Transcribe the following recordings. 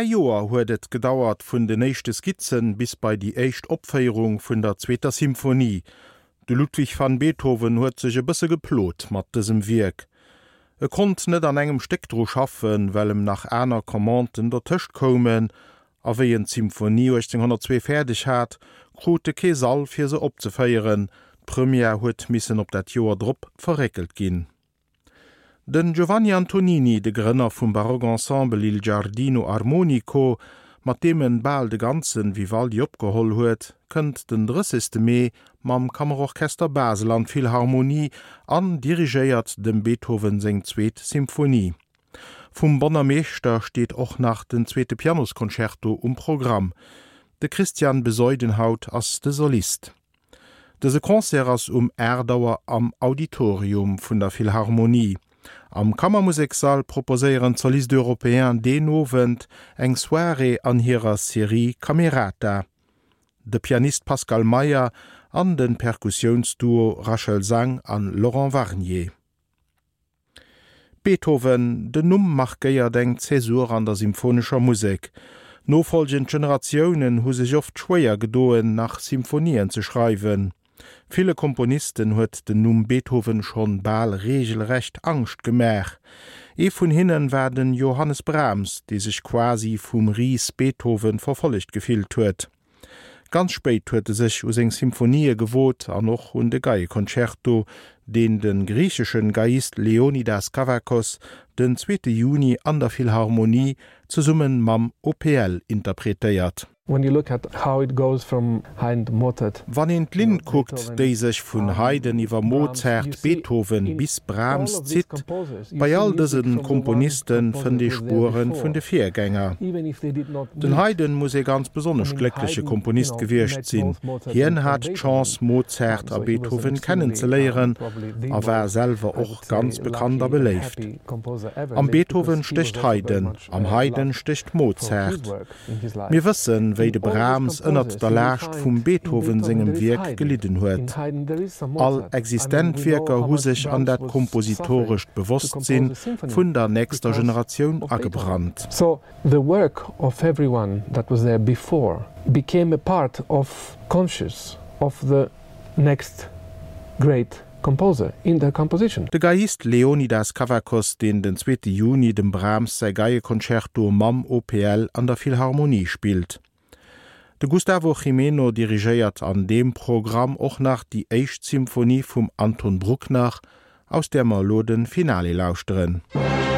Drei Joer huet et gedauert vun de nechte Skizzen bis bei die Eicht Opfeierung vun der Zweter Symphonie. De Ludwig van Beethoven huet sech e bësse geplot mat desem Wirk. E kont net an engem Steckdro schaffen, wellem nach Äner Kommanden der Tëcht kommen, aéi en Symphonie 1802 fertig hat, krute Keesal fir se opzefeieren, Premier huet missen op dat Joer Drpp verrekelt ginn. Den Giovanni Antonini, de Grënner vum Barockensemble il Giardino Armonico, mat demen Ball de ganzen wie Waldi opgeholl huet, kënnt den 30. Mei mam Kammerorchester Baseland vill Harmonie an dirigéiert dem Beethoven seng zweet Symfoie. Vom Bonner Meester steht och nach den zweete Pianoskoncerto um Programm. De Christian Besäudenhaut ass de Solist. Dese Konzers um Erdauer am Auditorium vun der Philharmonie. Am Kammermusiksaal proposéieren Solist d'Europäen denowend eng Soire an hireer Serie Kamerata. De Pianist Pascal Meier an den Perkussionsduo Rachel Sang an Laurent Warnier. Beethoven de Numm macht geier denkt Cäsur an der symphonischer Musik. Nofolgent Generationioen hu sech oft schwéier gedoen nach Symphonien ze schreiben. Viele Komponisten huet den Numm Beethoven schon ball regelrecht angst gemer. E vun hinnen werden Johannes Brahms, die sich quasi vum Ries Beethoven verfolligt gefilt huet. Ganz spéit huete sich us eng Symphonie gewot an noch hun de Geierkonzerto, den den griechischen Geist Leonidas Kavakos den 2. Juni an der Philharmonie zu summen mam OPL interpretéiert. Wann en Lind guckt, déi sech vun Heiden iwwer Mozert, Beethoven bis Brahms zit, Bei all dëssen Komponisten fën de Spuren vun de Viergänger. Den Heiden muss e ganz besonnech gleckliche Komponist gewircht sinn. Hien hat Chance Mozert a Beethoven kennenzeléieren, ze léieren, awerselver och ganz bekannter beléift. Am Beethoven sticht Heiden, am Heiden sticht Mozert. Mir wëssen, wéi de Brahms ënnert der Lächt vum Beethoven segem Wirk geliden huet. All Existentwirker hu sich an dat kompositorisch bewusst sinn vun der nächster Generation agebrannt. So the work of everyone that was there before became a part of conscious of the next great Composer in der Komposition. De Geist Leonidas Kavakos den den 2. Juni dem Brahms sei Geiekoncerto Mam OPL an der Philharmonie spielt. De Gustavo Jimeno dirigiiert an dem Programm och nach die Eichsymphonie vum Anton Bruck nach aus der Maloden Finale lauschteren. Musik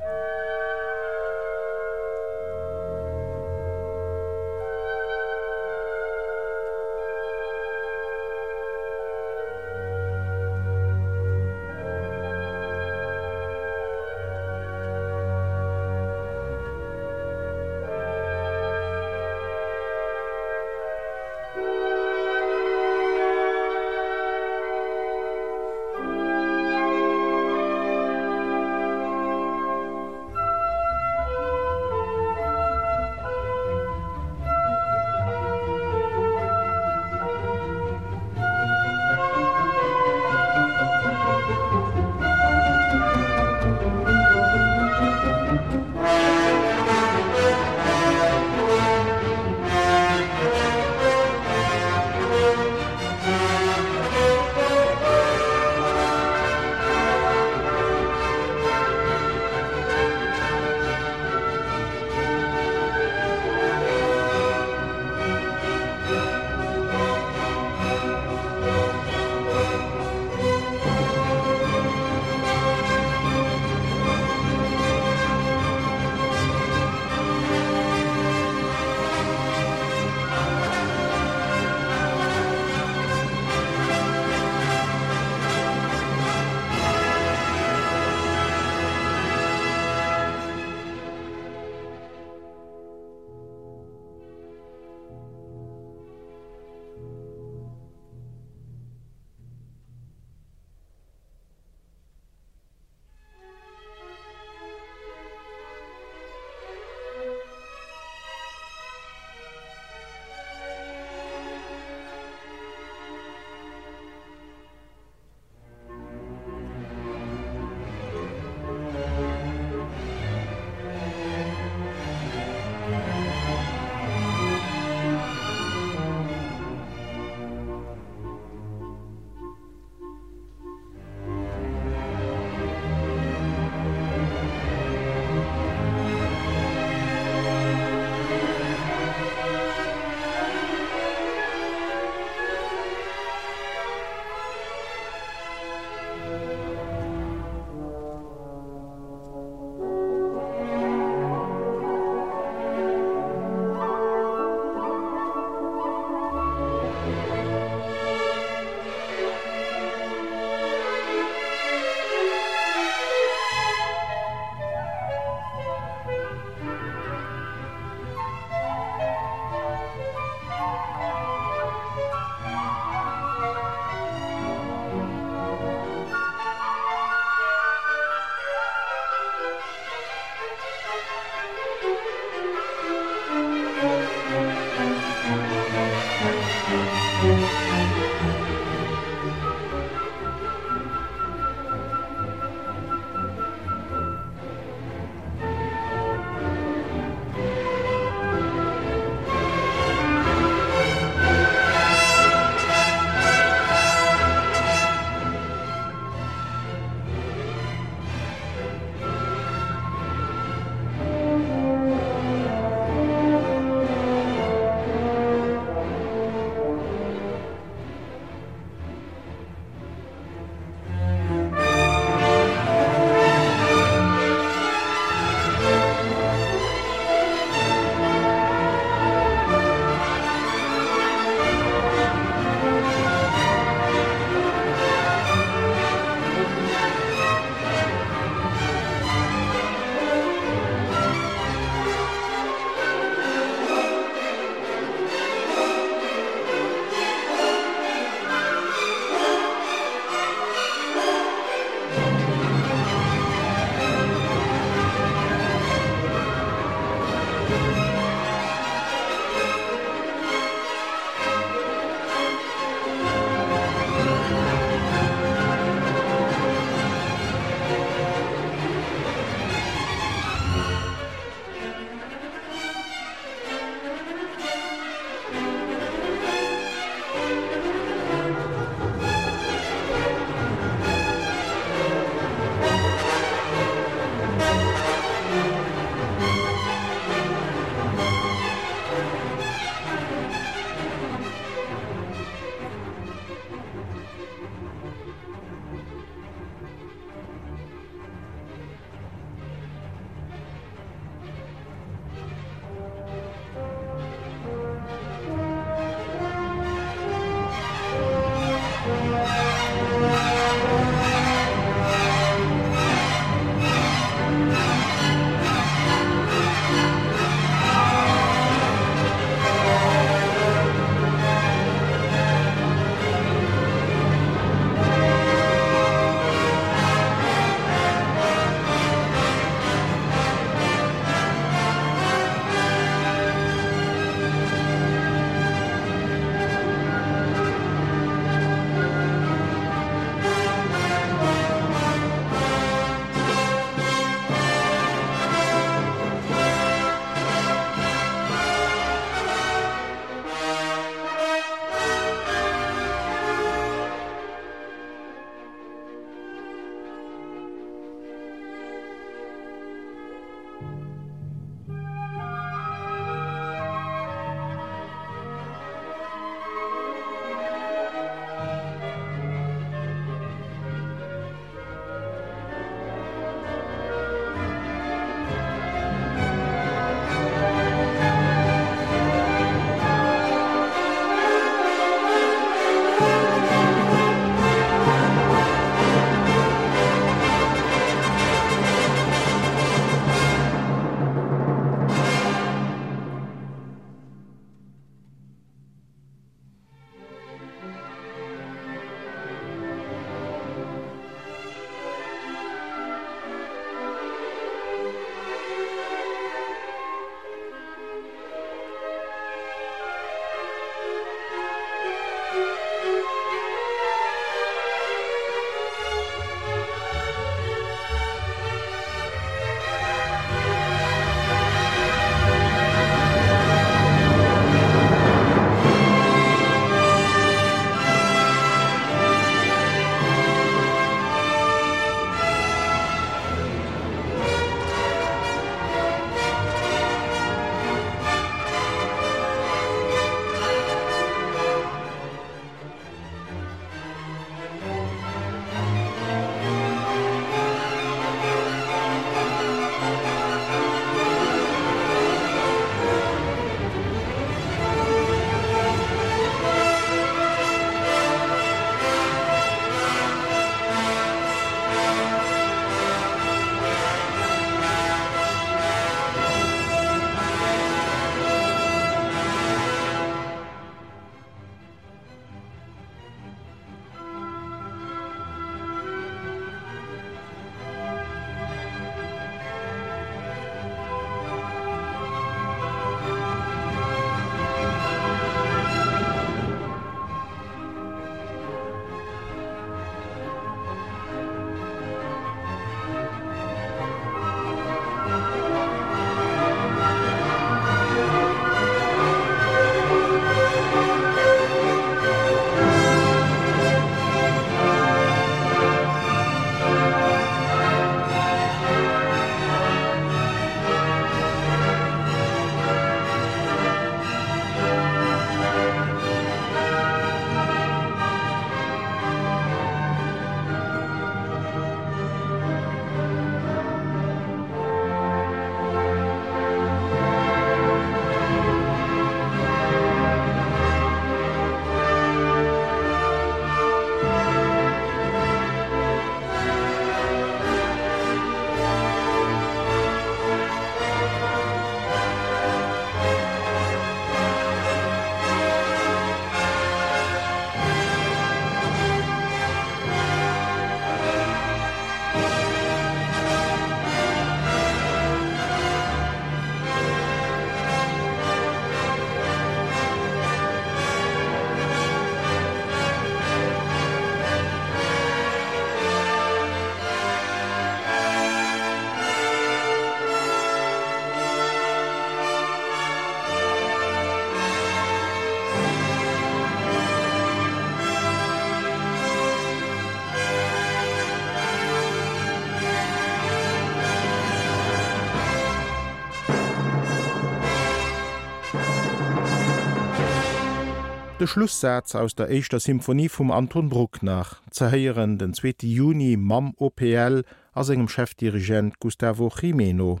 De Schlusssatz aus der Eischter Symphonie vum Anton Bruck nach zerheieren den 2. Juni Mam OPL as engem Chefdirigent Gustavo Jimeno.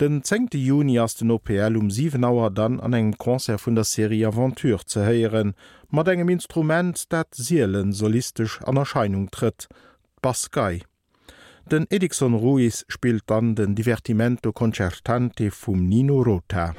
Den 10. Juni ass den OPL um 7 Auer dann an engem Konzer vun der Serie Aventur zeheieren, mat engem Instrument dat Seelen solistisch an Erscheinung tritt, Baskai. Den Edison Ruiz spielt dann den Divertimento Concertante vum Nino Rota.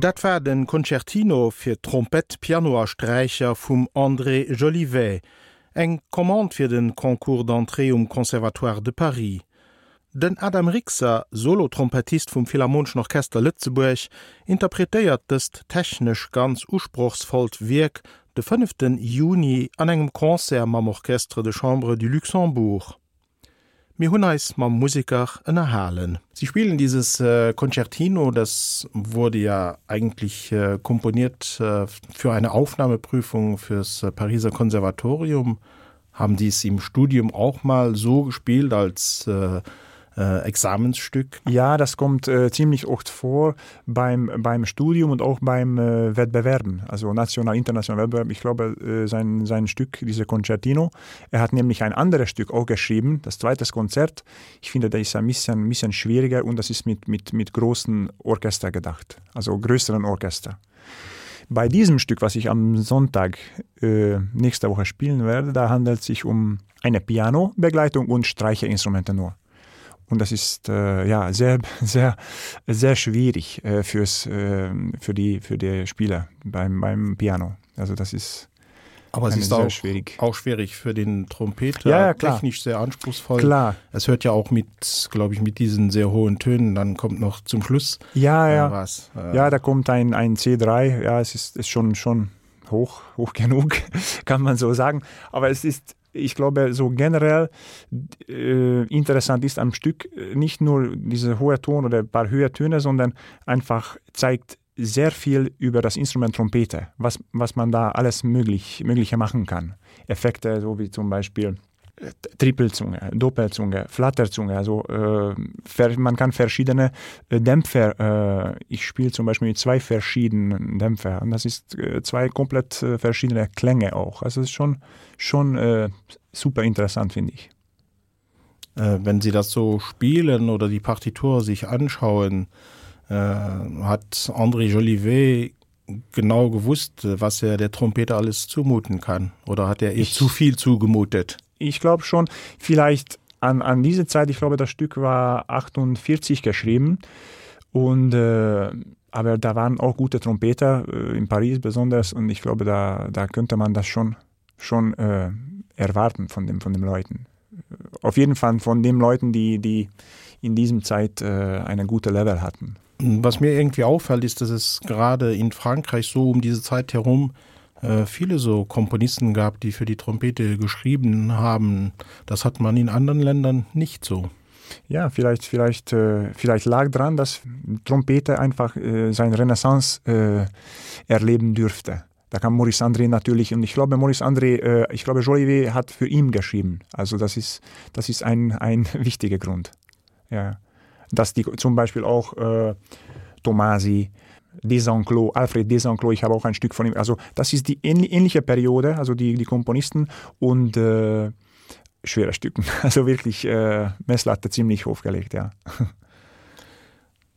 Dat war den Konzertino fir Trompet Pianoersträicher vum André Jolivet, eng Kommand fir den Konkurs d'entrée um Konservatoire de Paris. Den Adam Rixer, Solotrompetist vum Philharmonischen Orchester Lützeburg, interpretéiert dest technisch ganz uspruchsvollt Wirk de 5. Juni an engem Konzer mam Orchestre de Chambre du Luxembourg. Mir hunneis ma Musiker ënnerhalen. Sie spielen dieses äh, Concertino, das wurde ja eigentlich äh, komponiert äh, für eine Aufnahmeprüfung fürs äh, Pariser Konservatorium. Haben die es im Studium auch mal so gespielt als äh, äh, Examensstück? Ja, das kommt äh, ziemlich oft vor beim, beim Studium und auch beim äh, Wettbewerben, also national international Wettbewerb. Ich glaube äh, sein, sein Stück diese Concertino. Er hat nämlich ein anderes Stück auch geschrieben, das zweite Konzert. Ich finde, das ist ein bisschen, bisschen schwieriger und das ist mit, mit, mit großen Orchester gedacht, also größeren Orchester. Bei diesem Stück, was ich am Sonntag äh, nächste Woche spielen werde, da handelt es sich um eine Pianobegleitung und Streicherinstrumente nur und das ist äh, ja sehr sehr sehr schwierig äh, fürs äh, für die für die Spieler beim beim Piano. Also das ist aber es ist auch schwierig. auch schwierig für den Trompeter ja, ja klar. technisch sehr anspruchsvoll. Klar. Es hört ja auch mit glaube ich mit diesen sehr hohen Tönen dann kommt noch zum Schluss ja ja. äh, was äh, ja da kommt ein ein C3 ja es ist ist schon schon hoch hoch genug kann man so sagen. Aber es ist ich glaube so generell äh, interessant ist am Stück äh, nicht nur diese hohe Ton oder paar höher Töne, sondern einfach zeigt sehr viel über das Instrument Trompete, was, was man da alles möglich, mögliche machen kann. Effekte so wie zum Beispiel Trippelzunge, Doppelzunge, Flatterzunge, also äh, man kann verschiedene äh, Dämpfer, äh, ich spiele zum Beispiel mit zwei verschiedenen Dämpfer und das ist äh, zwei komplett äh, verschiedene Klänge auch. Also es ist schon, schon äh, super interessant finde ich. Wenn Sie das so spielen oder die Partitur sich anschauen, hat André Jolivet genau gewusst, was er der Trompeter alles zumuten kann oder hat er ihr zu viel zugemutet? Ich glaube schon. Vielleicht an, an diese Zeit ich glaube das Stück war 48 geschrieben. Und äh, aber da waren auch gute Trompeter äh, in Paris besonders. Und ich glaube da, da könnte man das schon schon äh, erwarten von dem von den Leuten. Auf jeden Fall von den Leuten die die in diesem Zeit äh, eine gute Level hatten. Was mir irgendwie auffällt ist dass es gerade in Frankreich so um diese Zeit herum Äh, viele so Komponisten gab, die für die Trompete geschrieben haben. Das hat man in anderen Ländern nicht so. Ja, vielleicht, vielleicht, äh, vielleicht lag dran, dass Trompete einfach äh, sein Renaissance erleben dürfte. Da kam Maurice André natürlich und ich glaube Maurice André, ich glaube Jolivet hat für ihn geschrieben. Also das ist, das ist ein, ein wichtiger Grund. Ja. Dass die zum Beispiel auch Tomasi, Desenclos, Alfred Desenclos, ich habe auch ein Stück von ihm. Also das ist die ähnliche Periode, also die, die Komponisten und äh, schwere Stücken. Also wirklich äh, Messlatte ziemlich hochgelegt, ja.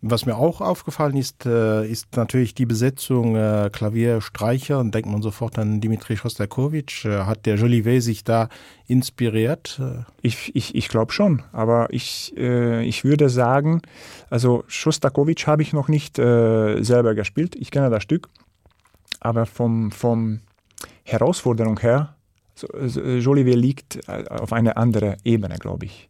Was mir auch aufgefallen ist, äh, ist natürlich die Besetzung äh, Klavierstreicher und denkt man sofort an Dimitri Schostakowitsch. Äh, hat der Jolivet sich da inspiriert? Ich, ich, ich glaube schon, aber ich, ich würde sagen, also Schostakowitsch habe ich noch nicht selber gespielt. Ich kenne das Stück, aber vom, vom Herausforderung her, Jolivet liegt auf eine andere Ebene, glaube ich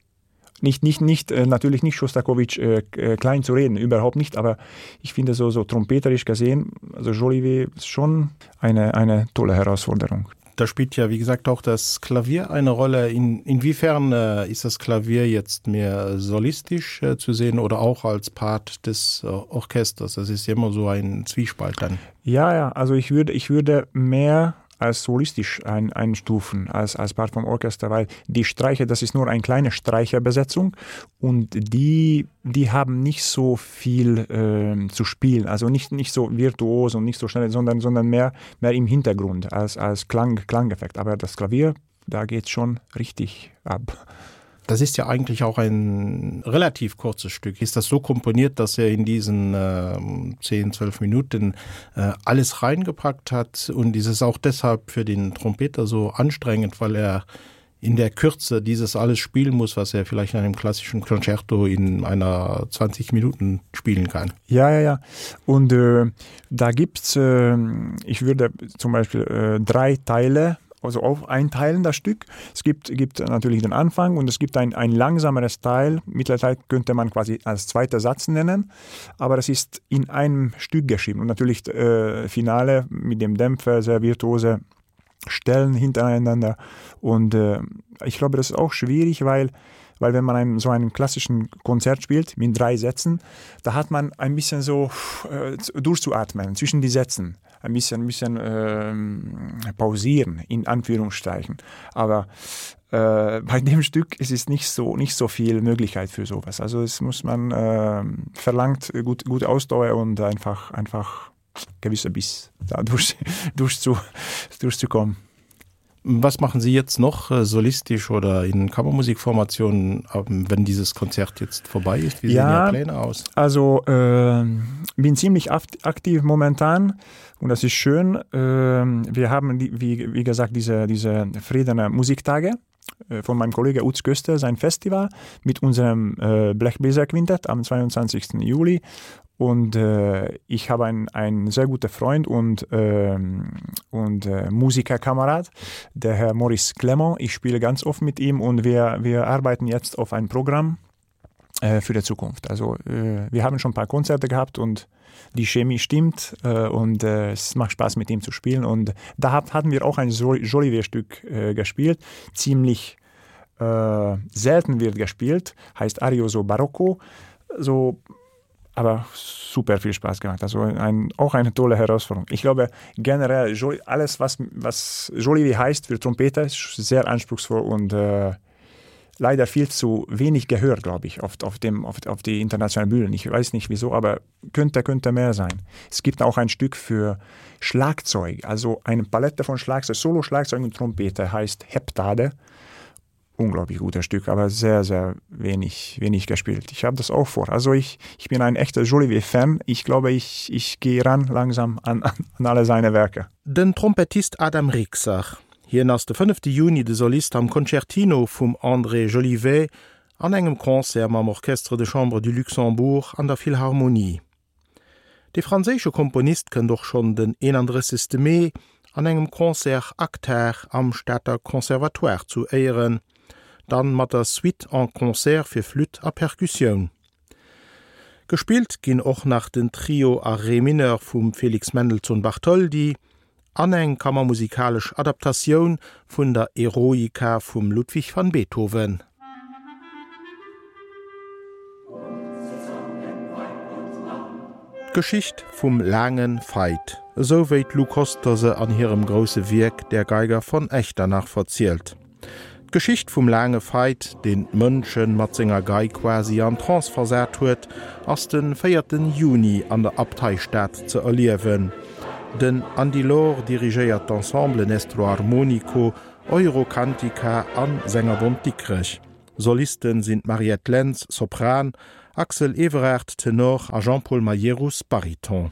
nicht nicht nicht äh, natürlich nicht schostakowitsch äh, äh, klein zu reden überhaupt nicht aber ich finde so so trompeterisch gesehen also jolivet ist schon eine eine tolle herausforderung. Da spielt ja wie gesagt auch das klavier eine rolle. In inwiefern äh, ist das klavier jetzt mehr solistisch äh, zu sehen oder auch als part des äh, orchesters? Das ist immer so ein zwiespalt dann. Ja ja also ich würde ich würde mehr als solistisch ein, einstufen als, als Part vom Orchester, weil die Streiche das ist nur eine kleine Streicherbesetzung und die, die haben nicht so viel äh, zu spielen, also nicht, nicht so virtuos und nicht so schnell, sondern, sondern mehr, mehr im Hintergrund als, als Klang, Klangeffekt. Aber das Klavier, da geht schon richtig ab. Das ist ja eigentlich auch ein relativ kurzes Stück. Ist das so komponiert, dass er in diesen äh, 10, 12 Minuten äh, alles reingepackt hat und ist es auch deshalb für den Trompeter so anstrengend, weil er in der Kürze dieses alles spielen muss, was er vielleicht in einem klassischen Concerto in einer 20 Minuten spielen kann. Ja, ja, ja. Und äh, da gibt's, äh, ich würde zum Beispiel äh, drei Teile also auf einteilen das Stück. Es gibt, gibt natürlich den Anfang und es gibt ein, ein langsameres Teil. Mittlerweile könnte man quasi als zweiter Satz nennen, aber es ist in einem Stück geschrieben. Und natürlich äh, Finale mit dem Dämpfer, sehr virtuose Stellen hintereinander. Und äh, ich glaube, das ist auch schwierig, weil, weil wenn man einen, so einen klassischen Konzert spielt mit drei Sätzen, da hat man ein bisschen so äh, durchzuatmen zwischen die Sätzen. Ein bisschen, ein bisschen äh, pausieren, in Anführungszeichen. Aber äh, bei dem Stück ist es nicht so, nicht so viel Möglichkeit für sowas. Also es muss man äh, verlangt gut, gute Ausdauer und einfach, einfach gewisser Biss da durch, durch zu, durchzukommen. Was machen Sie jetzt noch äh, solistisch oder in Kammermusikformationen, wenn dieses Konzert jetzt vorbei ist? Wie ja, sehen Ihre Pläne aus? Also äh, bin ziemlich aktiv momentan und das ist schön. Äh, wir haben, wie, wie gesagt, diese, diese Friedener Musiktage von meinem Kollegen Utz Göster sein Festival mit unserem äh, Blechbläser Quintett am 22. Juli und äh, ich habe einen, einen sehr guten Freund und, äh, und äh, Musikerkamerad, der Herr Maurice Clement. Ich spiele ganz oft mit ihm und wir, wir arbeiten jetzt auf ein Programm äh, für die Zukunft. Also äh, wir haben schon ein paar Konzerte gehabt und die Chemie stimmt äh, und es macht Spaß mit ihm zu spielen. Und da hatten wir auch ein Jolivet-Stück gespielt, ziemlich selten wird gespielt, heißt Arioso Barocco. So aber super viel Spaß gemacht. Also ein, auch eine tolle Herausforderung. Ich glaube generell, alles, was, was Jolivet heißt für Trompeter, ist sehr anspruchsvoll und äh, leider viel zu wenig gehört, glaube ich, auf, auf, dem, auf, auf die internationalen Bühnen. Ich weiß nicht wieso, aber könnte, könnte mehr sein. Es gibt auch ein Stück für Schlagzeug, also eine Palette von Schlagzeug, Solo-Schlagzeug und Trompete heißt Heptade unglaublich guter Stück, aber sehr, sehr wenig, wenig gespielt. Ich habe das auch vor. Also ich, ich bin ein echter Jolivet-Fan. Ich glaube, ich, ich gehe ran langsam an, an alle seine Werke. Den Trompetist Adam Rixach. Hien ass de 5. Juni de Solist am Concertino vum André Jolivet an engem Konzer am Orchestre de Chambre du Luxembourg an der Villharmonie. De franzésche Komponist kën doch schon den en andre Mei an engem Konzer Akter am Städter Konservatoire zu éieren, dann mat der Suite an Konzer fir Flüt a Perkusioun. Gespielt ginn och nach den Trio a Reminer vum Felix Mendelssohn Bartholdi, aneng kammer musikalisch Adapatioun vun der Heroika vum Ludwig van Beethoven. Geschicht vum langen Feit, so wéit Lukosterse an hirem grosse Wirk der Geiger von Echter nach verzielt. Geschicht vum lange Feit, den Mënschen Matzinger Gei quasi an Transversert huet, ass den 4. Juni an der Abteistaat ze erliewen. Den Andilor dirigéiert d'Ensemble Nestro Harmonico, Eurokantika an Sänger Don Dickrech. Solisten sind Mariette Lenz, Sopran, Axel Everard Tenor a Jean-Paul Majerus Bariton.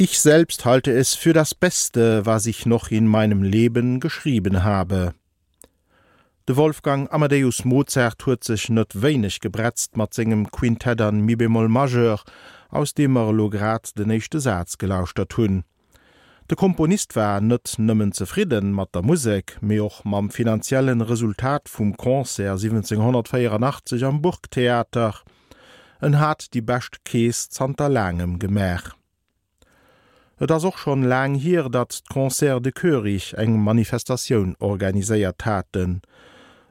Ich selbst halte es für das Beste, was ich noch in meinem Leben geschrieben habe. De Wolfgang Amadeus Mozart huet sich net wenig gebretzt mat segem Quinteddern mi bemol Majeur, aus dem er lograt de nächte Satz gelauschtter hunn. De Komponist war net nëmmen zufrieden mat der Musik, mé och mam finanziellen Resultat vum Konzer 1784 am Burgtheater, en hat die best Kees zanter langem gemach. Et ass och schon lang hier dat d'Konzer de Körig eng Manifestatioun organiséiert taten.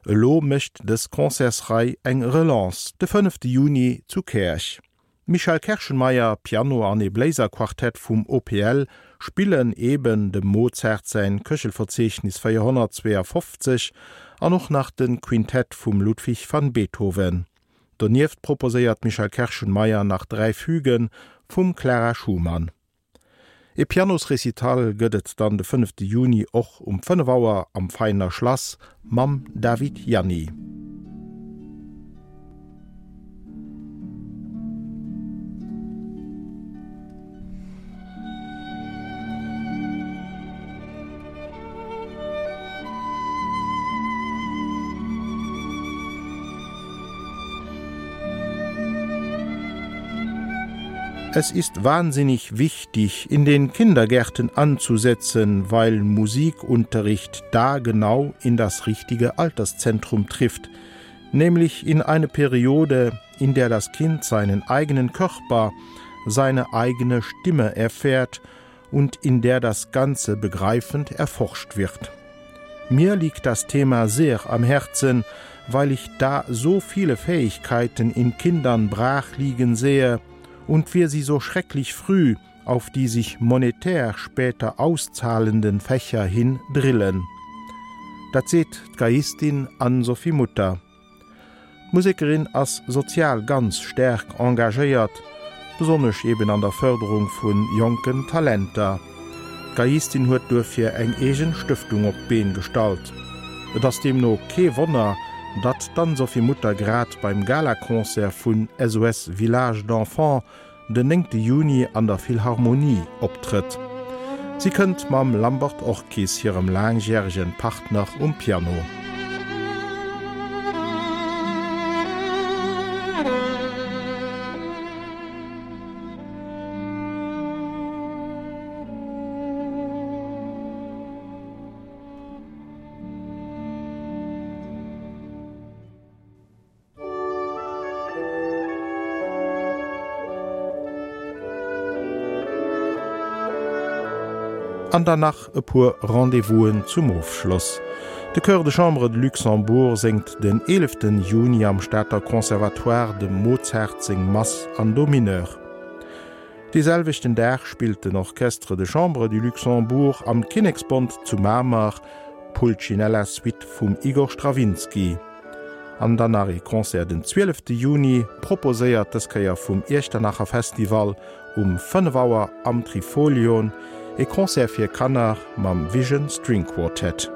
Lo mecht des Konzersrei eng Relance de 5. Juni zu Kerch. Michael Kerschenmeier Piano an e Bläserquartett vum OPL spillen eben dem Mozart sein Köchelverzeichnis 452 an noch nach den Quintett vum Ludwig van Beethoven. Donieft proposéiert Michael Kerschenmeier nach drei Fügen vum Clara Schumann. E Pianosrecital gëtt dann de 5. Juni och um 5 Auer am feiner Schlass Mam David Janni. Es ist wahnsinnig wichtig, in den Kindergärten anzusetzen, weil Musikunterricht da genau in das richtige Alterszentrum trifft, nämlich in eine Periode, in der das Kind seinen eigenen Körper, seine eigene Stimme erfährt und in der das Ganze begreifend erforscht wird. Mir liegt das Thema sehr am Herzen, weil ich da so viele Fähigkeiten in Kindern brach liegen sehe, und wir sie so schrecklich früh auf die sich monetär später auszahlenden Fächer hin drillen. Dat seht Geistin an Sophie Mutter. Musikerin as sozial ganz stärk engagéiert, besonnech eben an der Förderung vun jonken Talenter. Geistin huet durfir eng egen Stiftung op Been stalt. dats dem no ke Wonner, dat dann sovi Mutter grad beim Galakonzer vun SOS Village d'enfant den 9. Juni an der Philharmonie optritt. Sie kënnt mam Lambert Orkis hirem langjährigen Partner um Piano. an danach e puer Rendevousen zum Hofschloss. De Cœur de Chambre de Luxembourg senkt den 11. Juni am Staater Konservatoire de Mozherzing Mass an Domineur. Dieselvichten Dach spielte den Orchestre de Chambre du Luxembourg am Kinexpont zu Marmar, Pulcinella Suite vum Igor Strawinski. An danari Konzer den 12. Juni proposéiert es kaier vum Echternacher Festival um 5 Auer am Trifolion, e Konzer fir Kanner mam Vision String Quartett.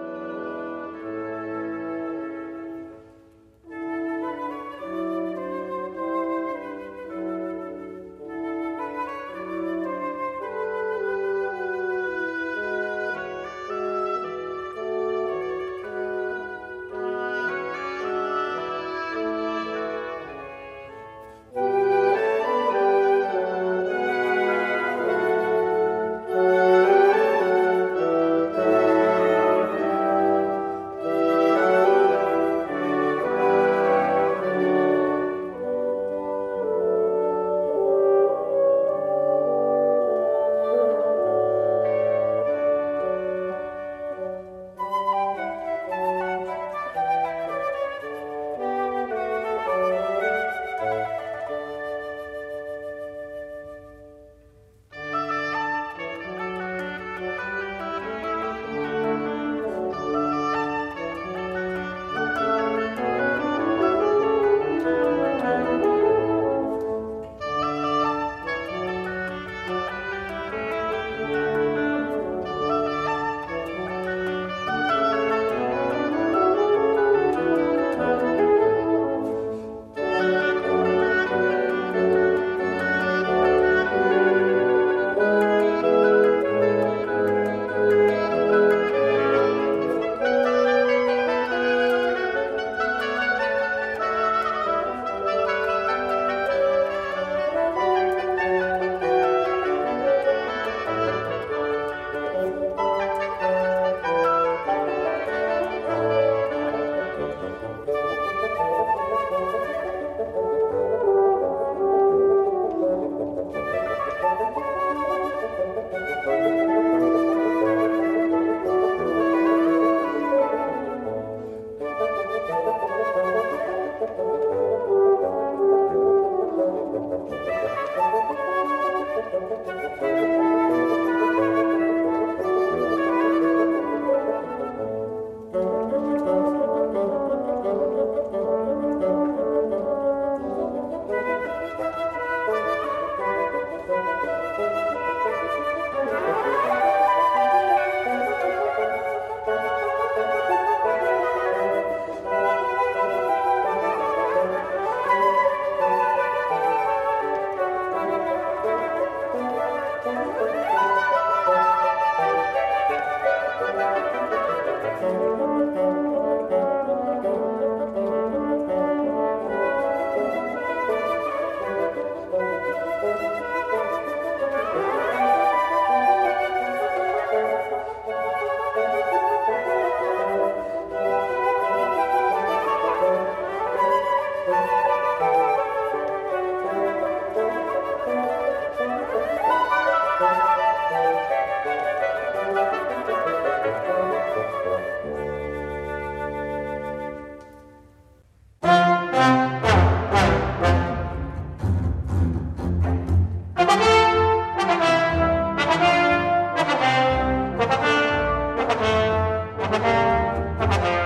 Musik